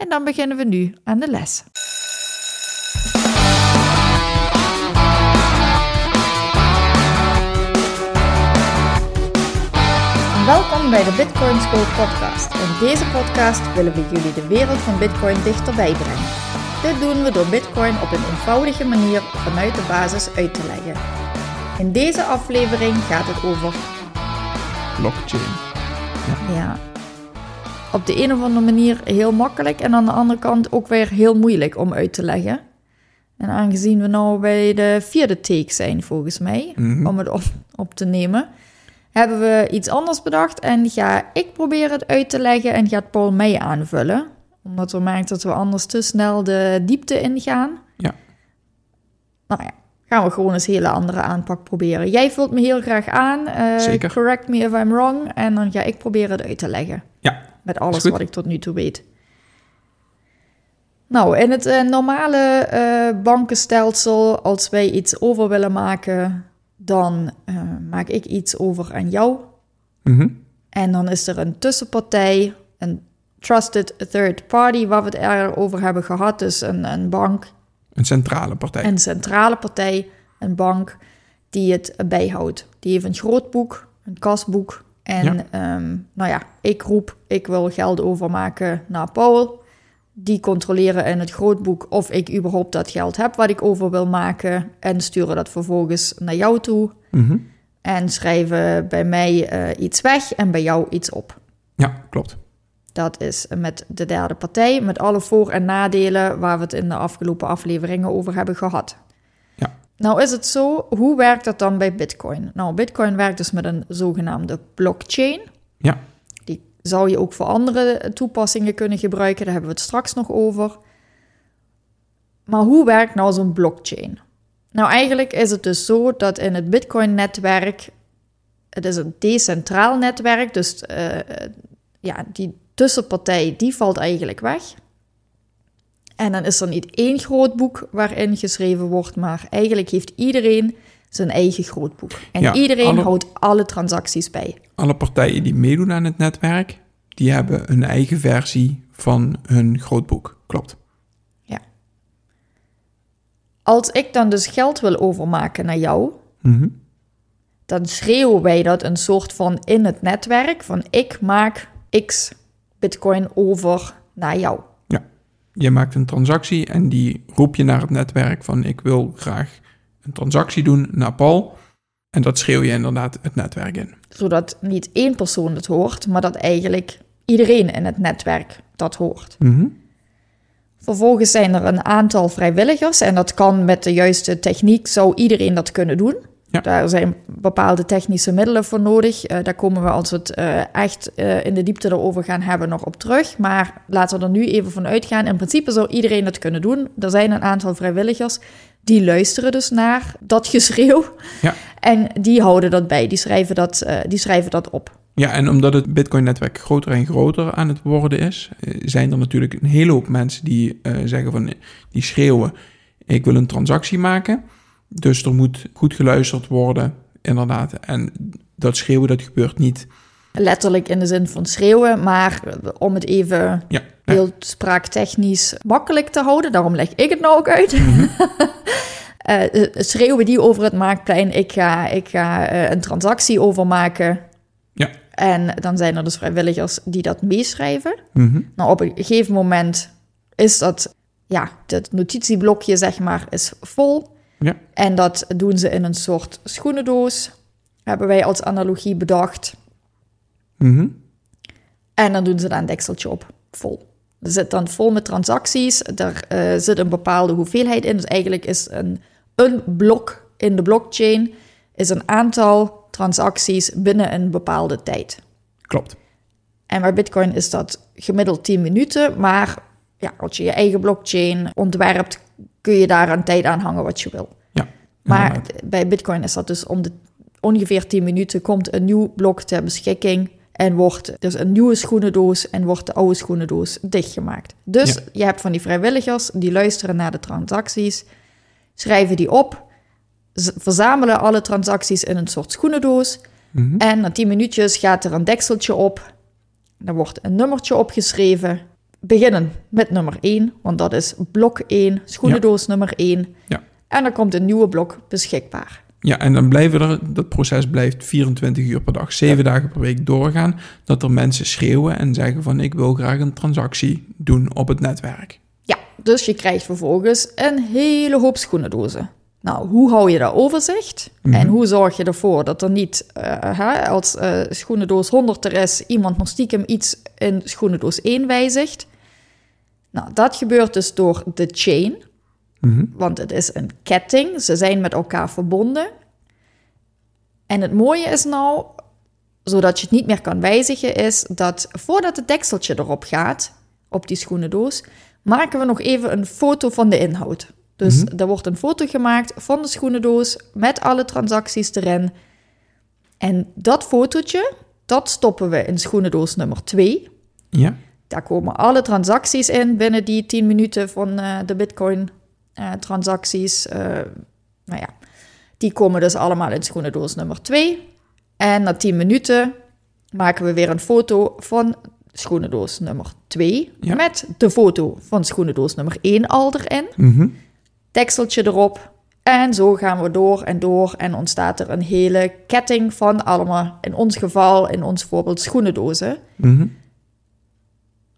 en dan beginnen we nu aan de les. Welkom bij de Bitcoin School podcast. In deze podcast willen we jullie de wereld van Bitcoin dichterbij brengen. Dit doen we door Bitcoin op een eenvoudige manier vanuit de basis uit te leggen. In deze aflevering gaat het over blockchain. ja, op de een of andere manier heel makkelijk en aan de andere kant ook weer heel moeilijk om uit te leggen. En aangezien we nou bij de vierde take zijn, volgens mij, Mhm. om het op, op te nemen, hebben we iets anders bedacht. En ga ik proberen het uit te leggen en gaat Paul mij aanvullen. Omdat we merken dat we anders te snel de diepte ingaan. Ja. Nou ja, gaan we gewoon eens een hele andere aanpak proberen. Jij vult me heel graag aan. eh, Zeker. Correct me if I'm wrong. En dan ga ik proberen het uit te leggen. Met alles wat ik tot nu toe weet. Nou, in het eh, normale eh, bankenstelsel, als wij iets over willen maken, dan eh, maak ik iets over aan jou. Mhm. En dan is er een tussenpartij, een trusted third party, waar we het eerder over hebben gehad. Dus een, een bank, een centrale partij. een centrale partij, een bank die het bijhoudt. Die heeft een groot boek, een kasboek. En Ja. ehm, nou ja, ik roep, ik wil geld overmaken naar Paul. Die controleren in het grootboek of ik überhaupt dat geld heb wat ik over wil maken. En sturen dat vervolgens naar jou toe. Mhm. En schrijven bij mij eh, iets weg en bij jou iets op. Ja, klopt. Dat is met de derde partij, met alle voor- en nadelen waar we het in de afgelopen afleveringen over hebben gehad. Nou is het zo, hoe werkt dat dan bij Bitcoin? Nou, Bitcoin werkt dus met een zogenaamde blockchain. Ja. Die zou je ook voor andere toepassingen kunnen gebruiken, daar hebben we het straks nog over. Maar hoe werkt nou zo'n blockchain? Nou, eigenlijk is het dus zo dat in het Bitcoin-netwerk, het is een decentraal netwerk, dus eh, ja, die tussenpartij die valt eigenlijk weg. En dan is er niet één groot boek waarin geschreven wordt, maar eigenlijk heeft iedereen zijn eigen grootboek. En Ja, iedereen alle- houdt alle transacties bij. Alle partijen die meedoen aan het netwerk, die hebben een eigen versie van hun grootboek. Klopt. Als ik dan dus geld wil overmaken naar jou, Mhm. dan schreeuwen wij dat een soort van in het netwerk van ik maak x bitcoin over naar jou. Je maakt een transactie en die roep je naar het netwerk van ik wil graag een transactie doen naar Paul. En dat schreeuw je inderdaad het netwerk in. Zodat niet één persoon het hoort, maar dat eigenlijk iedereen in het netwerk dat hoort. Mhm. Vervolgens zijn er een aantal vrijwilligers en dat kan met de juiste techniek, zou iedereen dat kunnen doen. Ja. Daar zijn bepaalde technische middelen voor nodig. Eh, daar komen we als we het eh, echt eh, in de diepte erover gaan hebben nog op terug. Maar laten we er nu even van uitgaan. In principe zou iedereen dat kunnen doen. Er zijn een aantal vrijwilligers die luisteren dus naar dat geschreeuw. Ja. En die houden dat bij, die schrijven dat, die schrijven dat op. Ja, en omdat het Bitcoin-netwerk groter en groter aan het worden is, zijn er natuurlijk een hele hoop mensen die zeggen van, die schreeuwen, ik wil een transactie maken. Dus er moet goed geluisterd worden, inderdaad. En dat schreeuwen, dat gebeurt niet. Letterlijk in de zin van schreeuwen, maar om het even Ja, heel spraaktechnisch makkelijk te houden. Daarom leg ik het nou ook uit. Eh, eh, schreeuwen die over het Marktplein. Ik ga, ik ga eh, een transactie overmaken. Ja. En dan zijn er dus vrijwilligers die dat meeschrijven. Mhm. Nou, op een gegeven moment is dat, ja, het notitieblokje zeg maar is vol. Ja. En dat doen ze in een soort schoenendoos. Hebben wij als analogie bedacht. Mhm. En dan doen ze daar een dekseltje op, vol. Er zit dan vol met transacties, er eh, zit een bepaalde hoeveelheid in. Dus eigenlijk is een, een blok in de blockchain is een aantal transacties binnen een bepaalde tijd. Klopt. En bij Bitcoin is dat gemiddeld 10 minuten, maar ja, als je je eigen blockchain ontwerpt, kun je daar een tijd aan hangen wat je wil. Ja, Maar bij Bitcoin is dat dus om de ongeveer 10 minuten komt een nieuw blok ter beschikking en wordt dus een nieuwe schoenendoos en wordt de oude schoenendoos dichtgemaakt. Dus Ja. je hebt van die vrijwilligers die luisteren naar de transacties, schrijven die op, verzamelen alle transacties in een soort schoenendoos Mhm. en na 10 minuutjes gaat er een dekseltje op. Er wordt een nummertje opgeschreven. Beginnen met nummer 1, want dat is blok 1, schoenendoos nummer 1. Ja. En dan komt een nieuwe blok beschikbaar. Ja, en dan blijven er, dat proces blijft 24 uur per dag, 7 dagen per week doorgaan, dat er mensen schreeuwen en zeggen van ik wil graag een transactie doen op het netwerk. Ja, dus je krijgt vervolgens een hele hoop schoenendozen. Nou, hoe hou je dat overzicht? Mhm. En hoe zorg je ervoor dat er niet, eh, hè, als eh, schoenendoos 100 er is, iemand nog stiekem iets in schoenendoos 1 wijzigt? Nou, dat gebeurt dus door de chain, Mhm. want het is een ketting. Ze zijn met elkaar verbonden. En het mooie is nou, zodat je het niet meer kan wijzigen, is dat voordat het dekseltje erop gaat, op die schoenendoos, maken we nog even een foto van de inhoud. Dus er wordt een foto gemaakt van de schoenendoos met alle transacties erin. En dat fotootje, dat stoppen we in schoenendoos nummer 2. Ja, Daar komen alle transacties in binnen die 10 minuten van eh, de Bitcoin-transacties. nou ja, die komen dus allemaal in schoenendoos nummer 2. En na 10 minuten maken we weer een foto van schoenendoos nummer 2. Ja. Met de foto van schoenendoos nummer 1 al erin. Mhm. Tekseltje erop. En zo gaan we door en door en ontstaat er een hele ketting van allemaal, in ons geval, in ons voorbeeld, schoenendozen. Mhm.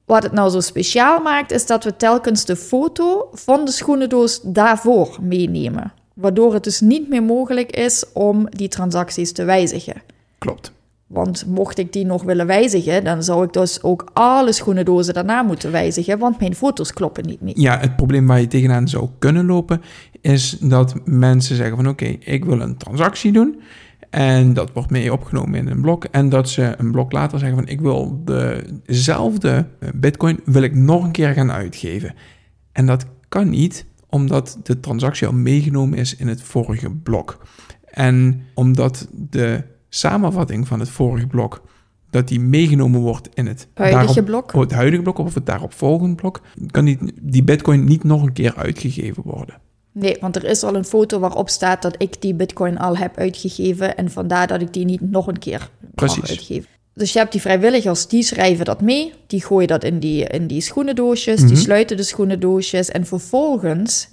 Wat het nou zo speciaal maakt, is dat we telkens de foto van de schoenendoos daarvoor meenemen. Waardoor het dus niet meer mogelijk is om die transacties te wijzigen. klopt. Want mocht ik die nog willen wijzigen, dan zou ik dus ook alle schoenendozen daarna moeten wijzigen, want mijn foto's kloppen niet meer. Ja, het probleem waar je tegenaan zou kunnen lopen, is dat mensen zeggen van oké, ik wil een transactie doen. En dat wordt mee opgenomen in een blok. En dat ze een blok later zeggen van ik wil dezelfde bitcoin wil ik nog een keer gaan uitgeven. En dat kan niet, omdat de transactie al meegenomen is in het vorige blok. En omdat de samenvatting van het vorige blok, dat die meegenomen wordt in het Huidige daarop- blok. het huidige blok of het daaropvolgende blok, kan die, die bitcoin niet nog een keer uitgegeven worden. Nee, want er is al een foto waarop staat dat ik die bitcoin al heb uitgegeven en vandaar dat ik die niet nog een keer Precies. mag uitgeven. Dus je hebt die vrijwilligers, die schrijven dat mee, die gooien dat in die, in die schoenendoosjes, die sluiten de schoenendoosjes en vervolgens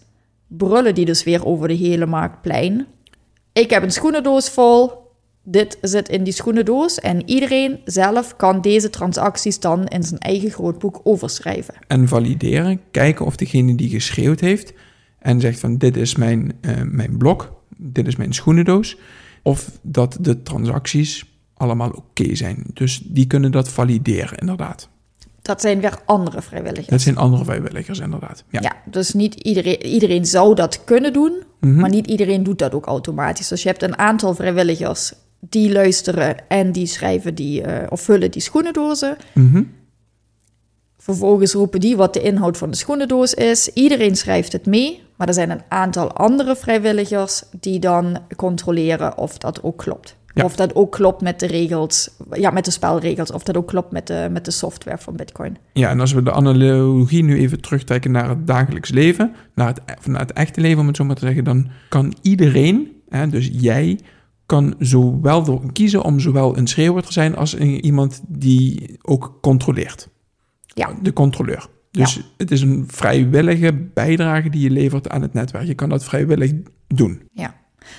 brullen die dus weer over de hele marktplein. Ik heb een schoenendoos vol, dit zit in die schoenendoos en iedereen zelf kan deze transacties dan in zijn eigen grootboek overschrijven. En valideren, kijken of degene die geschreeuwd heeft en zegt van dit is mijn, eh, mijn blok, dit is mijn schoenendoos, of dat de transacties allemaal oké zijn. Dus die kunnen dat valideren, inderdaad. Dat zijn weer andere vrijwilligers. Dat zijn andere vrijwilligers, inderdaad. Ja. Ja, dus niet iedereen, iedereen zou dat kunnen doen, Mhm. maar niet iedereen doet dat ook automatisch. Dus je hebt een aantal vrijwilligers die luisteren en die schrijven die, eh, of vullen die schoenendozen. Mhm. Vervolgens roepen die wat de inhoud van de schoenendoos is. Iedereen schrijft het mee, maar er zijn een aantal andere vrijwilligers die dan controleren of dat ook klopt. Ja. Of dat ook klopt met de regels, ja, met de spelregels, of dat ook klopt met de, met de software van Bitcoin. Ja, en als we de analogie nu even terugtrekken naar het dagelijks leven, naar het, of naar het echte leven, om het zo maar te zeggen, dan kan iedereen, hè, dus jij, kan zowel door kiezen om zowel een schreeuwer te zijn als een- iemand die ook controleert. Ja. De controleur. Dus het is een vrijwillige bijdrage die je levert aan het netwerk. Je kan dat vrijwillig doen. Ja,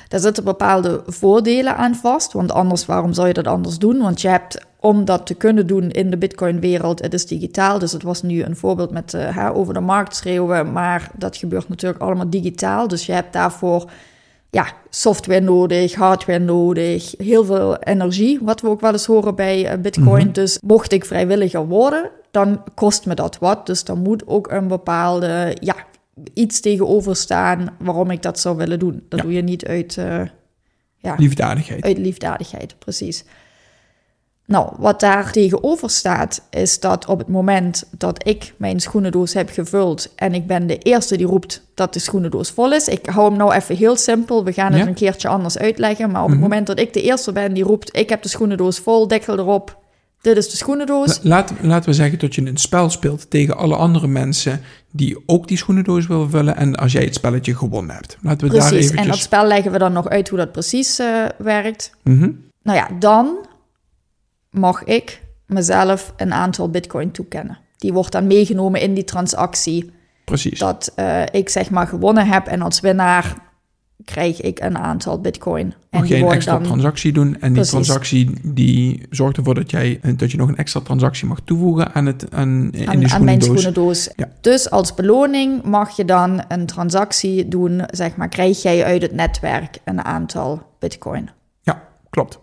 daar zitten bepaalde voordelen aan vast. Want anders, waarom zou je dat anders doen? Want je hebt, om dat te kunnen doen in de Bitcoin-wereld, het is digitaal. Dus het was nu een voorbeeld met eh, over de markt schreeuwen. Maar dat gebeurt natuurlijk allemaal digitaal. Dus je hebt daarvoor ja, software nodig, hardware nodig, heel veel energie, wat we ook wel eens horen bij eh, Bitcoin. Dus mocht ik vrijwilliger worden, dan kost me dat wat. Dus dan moet ook een bepaalde, ja, iets tegenover staan waarom ik dat zou willen doen. Dat Ja. doe je niet uit, eh, ja, Liefdadigheid. uit liefdadigheid, precies. Nou, wat daar tegenover staat, is dat op het moment dat ik mijn schoenendoos heb gevuld en ik ben de eerste die roept dat de schoenendoos vol is. Ik hou hem nou even heel simpel, we gaan het Ja. een keertje anders uitleggen. Maar op het Mhm. moment dat ik de eerste ben die roept, ik heb de schoenendoos vol, dekkel erop, dit is de schoenendoos. La- Laat, laten we zeggen dat je een spel speelt tegen alle andere mensen die ook die schoenendoos willen vullen. En als jij het spelletje gewonnen hebt. Laten we daar eventjes... en dat spel leggen we dan nog uit hoe dat precies eh, werkt. Mhm. Nou ja, dan mag ik mezelf een aantal bitcoin toekennen. Die wordt dan meegenomen in die transactie Precies. dat eh, ik zeg maar gewonnen heb en als winnaar krijg ik een aantal bitcoin. En Mag een extra dan transactie doen en die Precies. transactie die zorgt ervoor dat, jij, dat je nog een extra transactie mag toevoegen aan, het, aan, in aan, mijn schoenendoos. Ja. Dus als beloning mag je dan een transactie doen, zeg maar, krijg jij uit het netwerk een aantal bitcoin. Ja, klopt.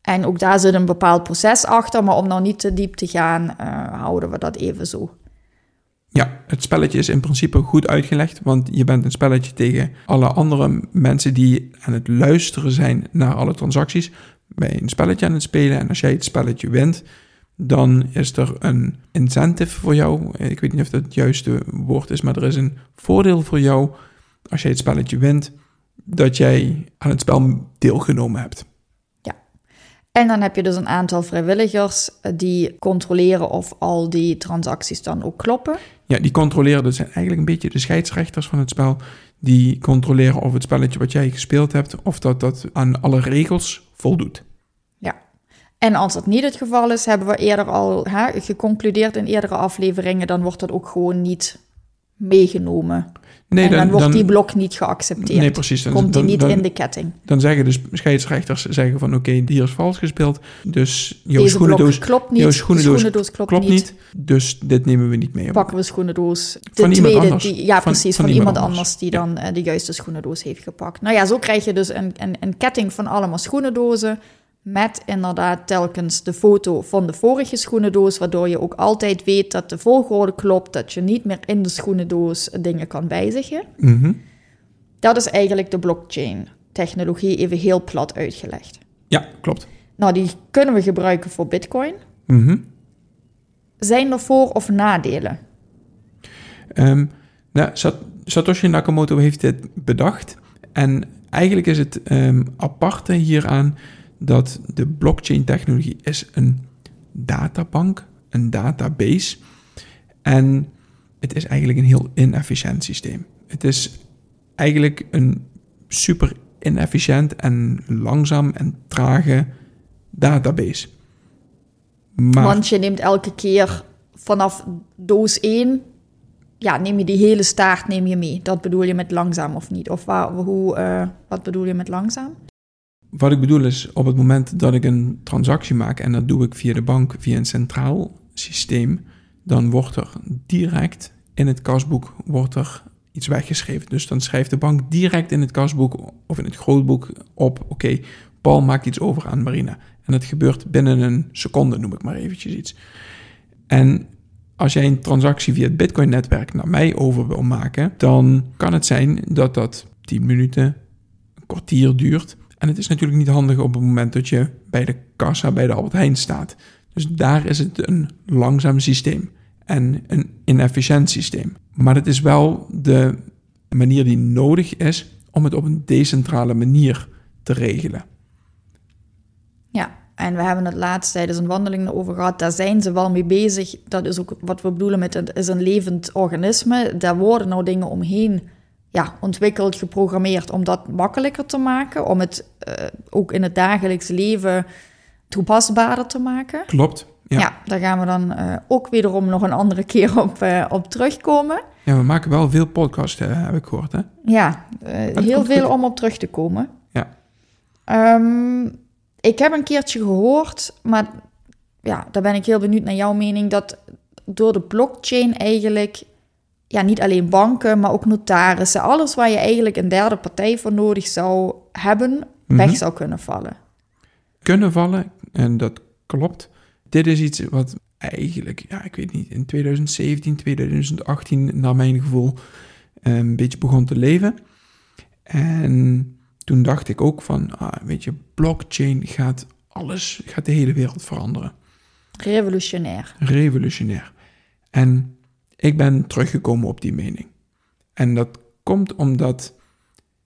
En ook daar zit een bepaald proces achter, maar om nou niet te diep te gaan, eh, houden we dat even zo. Ja, het spelletje is in principe goed uitgelegd, want je bent een spelletje tegen alle andere mensen die aan het luisteren zijn naar alle transacties. Je een spelletje aan het spelen en als jij het spelletje wint, dan is er een incentive voor jou. Ik weet niet of dat het juiste woord is, maar er is een voordeel voor jou als jij het spelletje wint, dat jij aan het spel deelgenomen hebt. En dan heb je dus een aantal vrijwilligers eh, die controleren of al die transacties dan ook kloppen. Ja, die controleren, dat zijn eigenlijk een beetje de scheidsrechters van het spel. Die controleren of het spelletje wat jij gespeeld hebt, of dat dat aan alle regels voldoet. Ja. En als dat niet het geval is, hebben we eerder al hè, geconcludeerd in eerdere afleveringen, dan wordt dat ook gewoon niet meegenomen. Nee, en dan, wordt die blok niet geaccepteerd. Nee, precies. Dan, Komt die dan, niet dan, in de ketting. dan zeggen de scheidsrechters zeggen van oké, hier is vals gespeeld. Dus jouw Deze schoenendoos klopt niet. jouw schoenendoos schoenendoos klopt, klopt niet. niet. Dus dit nemen we niet mee. op. Pakken we schoenendoos. De Van iemand tweede, anders. Die, ja, Van- precies. van Van, iemand iemand anders, anders. die Ja. dan eh, de juiste schoenendoos heeft gepakt. Nou ja, zo krijg je dus een, een, een ketting van allemaal schoenendozen. Met inderdaad telkens de foto van de vorige schoenendoos. Waardoor je ook altijd weet dat de volgorde klopt. Dat je niet meer in de schoenendoos dingen kan wijzigen. Mhm. Dat is eigenlijk de blockchain-technologie even heel plat uitgelegd. Ja, klopt. Nou, die kunnen we gebruiken voor Bitcoin. Mhm. Zijn er voor- of nadelen? Ehm, nou, Sat- Satoshi Nakamoto heeft dit bedacht. En eigenlijk is het ehm, aparte hieraan dat de blockchain-technologie is een databank, een database. En het is eigenlijk een heel inefficiënt systeem. Het is eigenlijk een super inefficiënt en langzaam en trage database. Maar Want je neemt elke keer vanaf doos 1, ja, neem je die hele staart neem je mee. Dat bedoel je met langzaam of niet? Of waar, hoe, eh, wat bedoel je met langzaam? Wat ik bedoel is, op het moment dat ik een transactie maak en dat doe ik via de bank, via een centraal systeem, dan wordt er direct in het kasboek wordt er iets weggeschreven. Dus dan schrijft de bank direct in het kasboek of in het grootboek op, oké, Paul maakt iets over aan Marina. En dat gebeurt binnen een seconde, noem ik maar eventjes iets. En als jij een transactie via het Bitcoin-netwerk naar mij over wil maken, dan kan het zijn dat dat 10 minuten, een kwartier duurt. En het is natuurlijk niet handig op het moment dat je bij de kassa bij de Albert Heijn staat. Dus daar is het een langzaam systeem en een inefficiënt systeem. Maar het is wel de manier die nodig is om het op een decentrale manier te regelen. Ja, en we hebben het laatst tijdens een wandeling over gehad. Daar zijn ze wel mee bezig. Dat is ook wat we bedoelen met het is een levend organisme. Daar worden nou dingen omheen ja, ontwikkeld, geprogrammeerd om dat makkelijker te maken. Om het eh, ook in het dagelijks leven toepasbaarder te maken. Klopt. Ja. Ja, daar gaan we dan eh, ook wederom nog een andere keer op, eh, op terugkomen. Ja, we maken wel veel podcasts, heb ik gehoord. Hè? Ja, heel veel goed. om op terug te komen. Ja. Ehm, ik heb een keertje gehoord, maar ja, daar ben ik heel benieuwd naar jouw mening, dat door de blockchain eigenlijk, ja, niet alleen banken, maar ook notarissen, alles waar je eigenlijk een derde partij voor nodig zou hebben, Mhm. weg zou kunnen vallen. Kunnen vallen, en dat klopt. Dit is iets wat eigenlijk, ja, ik weet niet, in 2017, 2018, naar mijn gevoel, eh, een beetje begon te leven. En toen dacht ik ook van, ah, weet je, blockchain gaat alles, gaat de hele wereld veranderen. Revolutionair. Revolutionair. En ik ben teruggekomen op die mening. En dat komt omdat,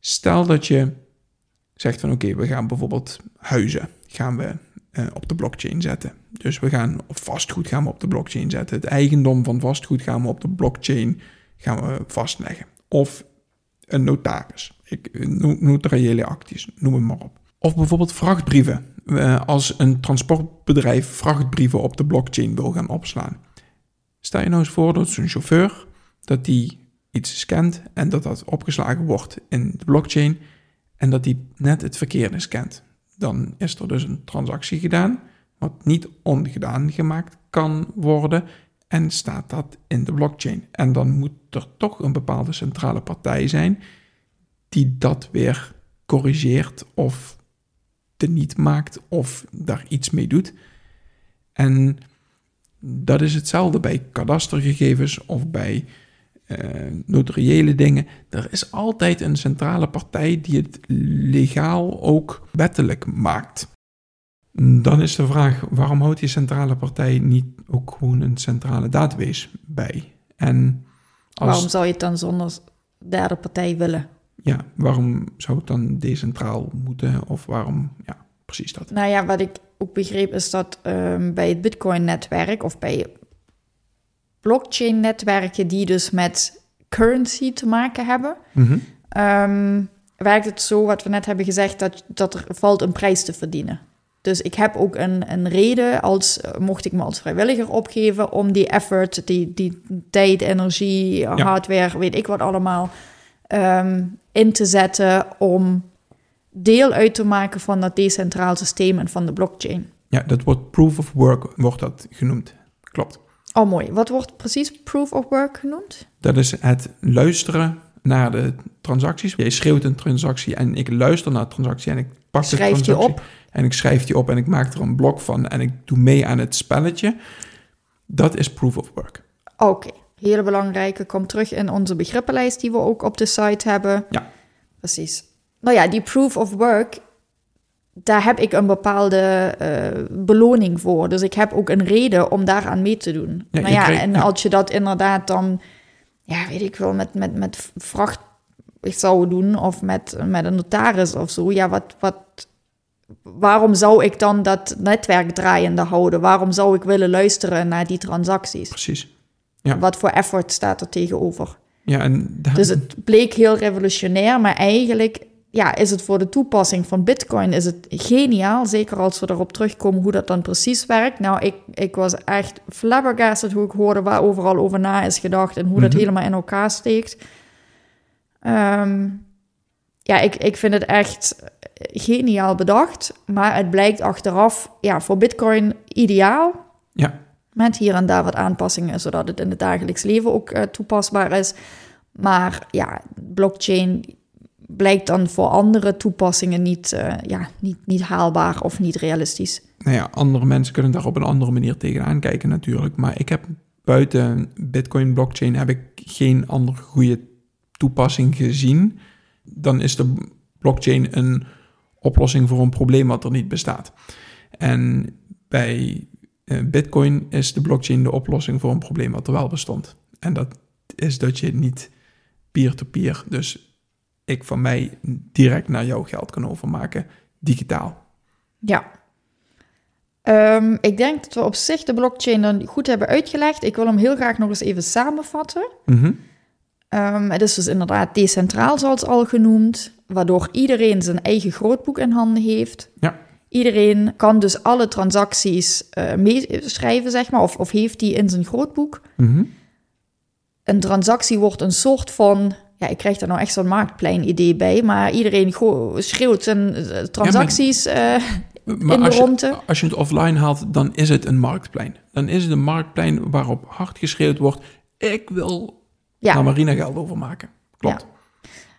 stel dat je zegt van oké, we gaan bijvoorbeeld huizen, gaan we eh, op de blockchain zetten. Dus we gaan vastgoed gaan we op de blockchain zetten. Het eigendom van vastgoed gaan we op de blockchain gaan we vastleggen. Of een notaris. Ik, notariële acties, noem het maar op. Of bijvoorbeeld vrachtbrieven. Als een transportbedrijf vrachtbrieven op de blockchain wil gaan opslaan. Stel je nou eens voor dat zo'n chauffeur, dat die iets scant en dat dat opgeslagen wordt in de blockchain en dat die net het verkeerde scant. Dan is er dus een transactie gedaan, wat niet ongedaan gemaakt kan worden en staat dat in de blockchain. En dan moet er toch een bepaalde centrale partij zijn die dat weer corrigeert of niet maakt of daar iets mee doet. En dat is hetzelfde bij kadastergegevens of bij uh, notariële dingen. Er is altijd een centrale partij die het legaal ook wettelijk maakt. Dan is de vraag, waarom houdt die centrale partij niet ook gewoon een centrale database bij? En als, waarom zou je het dan zonder derde partij willen? Ja, waarom zou het dan decentraal moeten? Of waarom, ja, precies dat. Nou ja, wat ik ook begreep is dat um, bij het Bitcoin-netwerk of bij blockchain-netwerken die dus met currency te maken hebben, mm werkt het zo, wat we net hebben gezegd, dat, dat er valt een prijs te verdienen. Dus ik heb ook een, een reden, als, mocht ik me als vrijwilliger opgeven, om die effort, die, die tijd, energie, hardware, weet ik wat allemaal, ehm, in te zetten om deel uit te maken van dat decentraal systeem en van de blockchain. Ja, dat wordt proof of work, wordt dat genoemd. Klopt. Oh, mooi. Wat wordt precies proof of work genoemd? Dat is het luisteren naar de transacties. Jij schreeuwt een transactie en ik luister naar de transactie en ik pak de transactie. die op? En ik schrijf die op en ik maak er een blok van en ik doe mee aan het spelletje. Dat is proof of work. Oké, hele belangrijke. Komt terug in onze begrippenlijst die we ook op de site hebben. Ja. Precies. Nou ja, die proof of work, daar heb ik een bepaalde uh, beloning voor. Dus ik heb ook een reden om daaraan mee te doen. Ja, ja, en als je dat inderdaad dan, ja, weet ik wel, met, met, met vracht zou doen of met, met een notaris of zo, ja, wat, wat, waarom zou ik dan dat netwerk draaiende houden? Waarom zou ik willen luisteren naar die transacties? Precies. Ja. Wat voor effort staat er tegenover? Ja, en Dus het bleek heel revolutionair, maar eigenlijk ja, is het voor de toepassing van Bitcoin is het geniaal. Zeker als we erop terugkomen hoe dat dan precies werkt. Nou, ik, ik was echt flabbergasted hoe ik hoorde waar overal over na is gedacht en hoe dat mhm. helemaal in elkaar steekt. Ehm, ja, ik, ik vind het echt geniaal bedacht. Maar het blijkt achteraf ja, voor Bitcoin ideaal. Ja. Met hier en daar wat aanpassingen, zodat het in het dagelijks leven ook uh, toepasbaar is. Maar ja, blockchain blijkt dan voor andere toepassingen niet, uh, ja, niet, niet haalbaar of niet realistisch. Nou ja, andere mensen kunnen daar op een andere manier tegenaan kijken natuurlijk. Maar ik heb buiten Bitcoin blockchain heb ik geen andere goede toepassing gezien. Dan is de blockchain een oplossing voor een probleem wat er niet bestaat. En bij uh, Bitcoin is de blockchain de oplossing voor een probleem wat er wel bestond. En dat is dat je niet peer-to-peer, -peer, dus ik van mij direct naar jouw geld kan overmaken, digitaal. Ja. Ehm, ik denk dat we op zich de blockchain dan goed hebben uitgelegd. Ik wil hem heel graag nog eens even samenvatten. Mhm. Ehm, het is dus inderdaad decentraal, zoals al genoemd, waardoor iedereen zijn eigen grootboek in handen heeft. Ja. Iedereen kan dus alle transacties uh, meeschrijven, zeg maar, of, of heeft die in zijn grootboek. Mhm. Een transactie wordt een soort van ja, ik krijg daar nou echt zo'n marktplein-idee bij, maar iedereen schreeuwt zijn eh, transacties ja, uh, in de rondte. als je het offline haalt, dan is het een marktplein. Dan is het een marktplein waarop hard geschreeuwd wordt: ik wil ja. naar Marina geld overmaken. Klopt.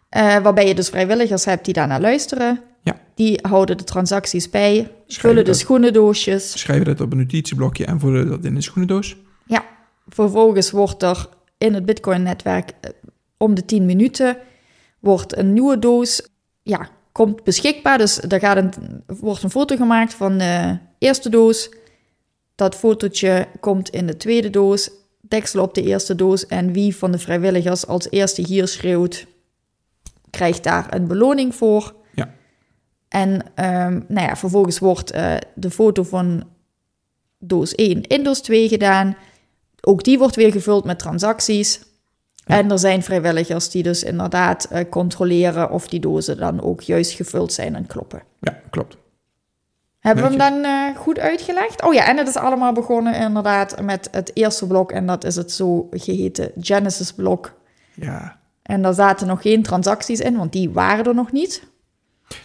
Ja. Uh, waarbij je dus vrijwilligers hebt die daarnaar luisteren. Ja. Die houden de transacties bij, vullen de schoenendoosjes. Schrijven dat op een notitieblokje en vullen dat in een schoenendoos. Ja, vervolgens wordt er in het Bitcoin-netwerk om de 10 minuten wordt een nieuwe doos ja, komt beschikbaar. Dus er gaat een, wordt een foto gemaakt van de eerste doos. Dat fotootje komt in de tweede doos. Deksel op de eerste doos. En wie van de vrijwilligers als eerste hier schreeuwt, krijgt daar een beloning voor. Ja. En ehm, nou ja, vervolgens wordt eh, de foto van doos 1 in doos 2 gedaan. Ook die wordt weer gevuld met transacties. En er zijn vrijwilligers die dus inderdaad eh, controleren of die dozen dan ook juist gevuld zijn en kloppen. Ja, klopt. Hebben we hem dan eh, goed uitgelegd? Oh ja, en het is allemaal begonnen inderdaad met het eerste blok. En dat is het zogeheten Genesis blok. Ja. En daar zaten nog geen transacties in, want die waren er nog niet.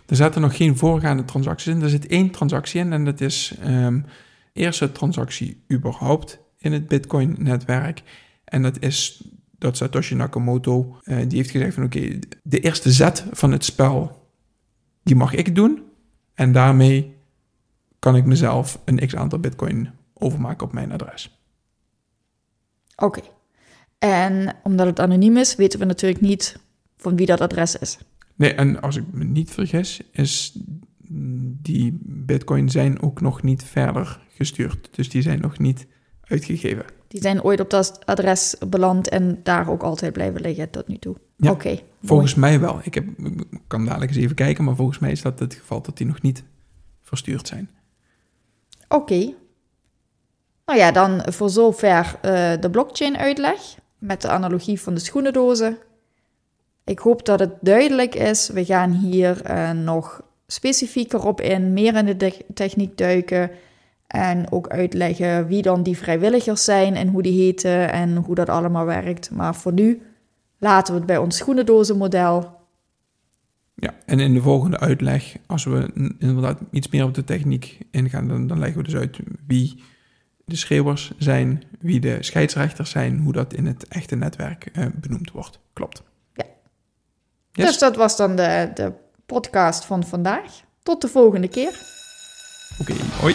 Er zaten nog geen voorgaande transacties in. Er zit één transactie in en dat is um, eerste transactie überhaupt in het Bitcoin-netwerk. En dat is dat Satoshi Nakamoto, uh, die heeft gezegd van oké, de eerste zet van het spel, die mag ik doen. En daarmee kan ik mezelf een x aantal bitcoin overmaken op mijn adres. Oké. En omdat het anoniem is, weten we natuurlijk niet van wie dat adres is. Nee, en als ik me niet vergis, is die bitcoin zijn ook nog niet verder gestuurd. Dus die zijn nog niet uitgegeven. Die zijn ooit op dat adres beland en daar ook altijd blijven liggen tot nu toe. Ja, Oké. volgens mij wel. Ik, heb, ik kan dadelijk eens even kijken, maar volgens mij is dat het geval dat die nog niet verstuurd zijn. Oké. Nou ja, dan voor zover uh, de blockchain-uitleg met de analogie van de schoenendozen. Ik hoop dat het duidelijk is. We gaan hier uh, nog specifieker op in, meer in de techniek duiken. En ook uitleggen wie dan die vrijwilligers zijn en hoe die heten en hoe dat allemaal werkt. Maar voor nu laten we het bij ons schoenendozenmodel. Ja, en in de volgende uitleg, als we inderdaad iets meer op de techniek ingaan, dan, dan leggen we dus uit wie de schreeuwers zijn, wie de scheidsrechters zijn, hoe dat in het echte netwerk eh, benoemd wordt. Klopt. Ja. Dus dat was dan de, de podcast van vandaag. Tot de volgende keer. Oké, hoi.